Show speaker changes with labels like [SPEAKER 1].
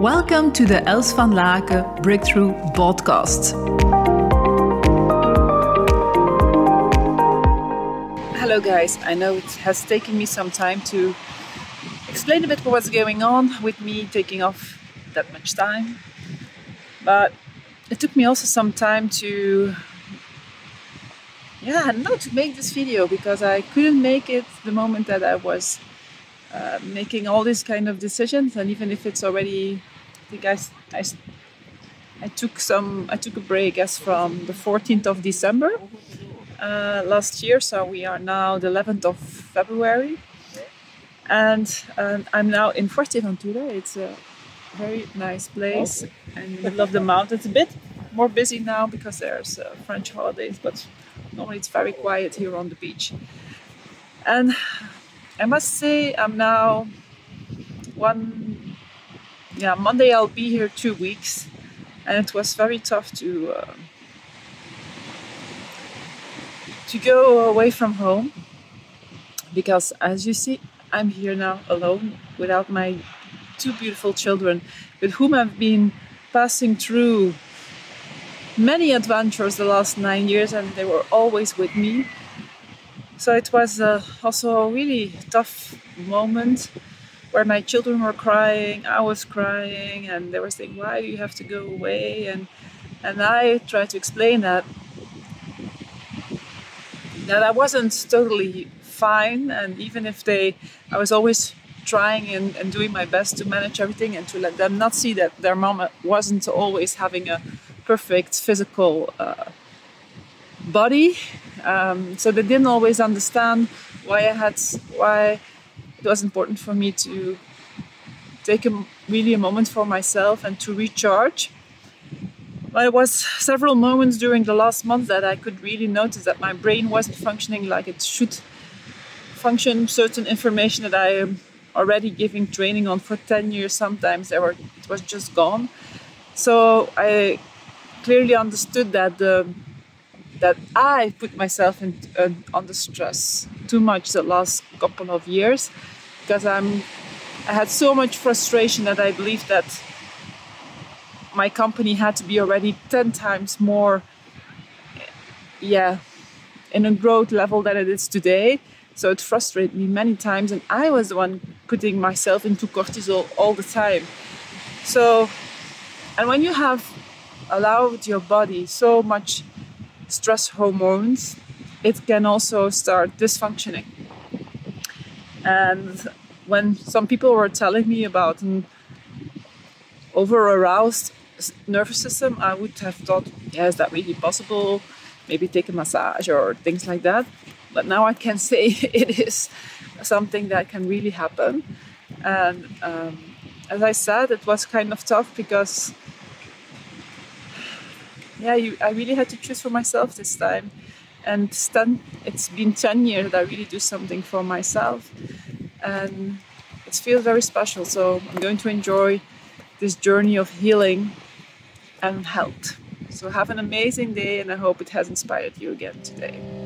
[SPEAKER 1] Welcome to the Els van Laken Breakthrough Podcast. Hello, guys. I know it has taken me some time to explain a bit what's going on with me taking off that much time, but it took me also some time to yeah not to make this video because i couldn't make it the moment that i was uh, making all these kind of decisions and even if it's already i think I, I, I took some i took a break as from the 14th of december uh, last year so we are now the 11th of february. And um, i'm now in Fuerteventura. It's a very nice place and middle of the mountains a bit. More busy now because there's uh, french holidays but normally it's very quiet here on the beach. And I must say I'm now one yeah Monday I'll be here two weeks. And it was very tough to uh, to go away from home. Because as you see I'm here now alone without my two beautiful children with whom I've been passing through many adventures the last nine years. And they were always with me so it was uh, also a really tough moment where my children were crying, I was crying, and they were saying, "Why do you have to go away?" and and I tried to explain that that I wasn't totally fine, and even if they, I was always trying and, and doing my best to manage everything and to let them not see that their mama wasn't always having a perfect physical uh, body um, so they didn't always understand why I had why it was important for me to take a, really a moment for myself and to recharge. There was several moments during the last month that I could really notice that my brain wasn't functioning like it should function. Certain information that I am already giving training on for 10 years, sometimes were, it was just gone. So I clearly understood that the that I put myself in, uh, under stress too much the last couple of years because I'm I had so much frustration that I believed that my company had to be already 10 times more yeah in a growth level than it is today. So it frustrated me many times and I was the one putting myself into cortisol all the time. So and when you have allowed your body so much stress hormones, it can also start dysfunctioning. And when some people were telling me about an over aroused nervous system, I would have thought, yeah, is that really possible? Maybe take a massage or things like that. But now I can say it is something that can really happen. And um, as I said, it was kind of tough because yeah, you, I really had to choose for myself this time. And ten, it's been 10 years that I really do something for myself. And it feels very special. So I'm going to enjoy this journey of healing and health. So have an amazing day, and I hope it has inspired you again today.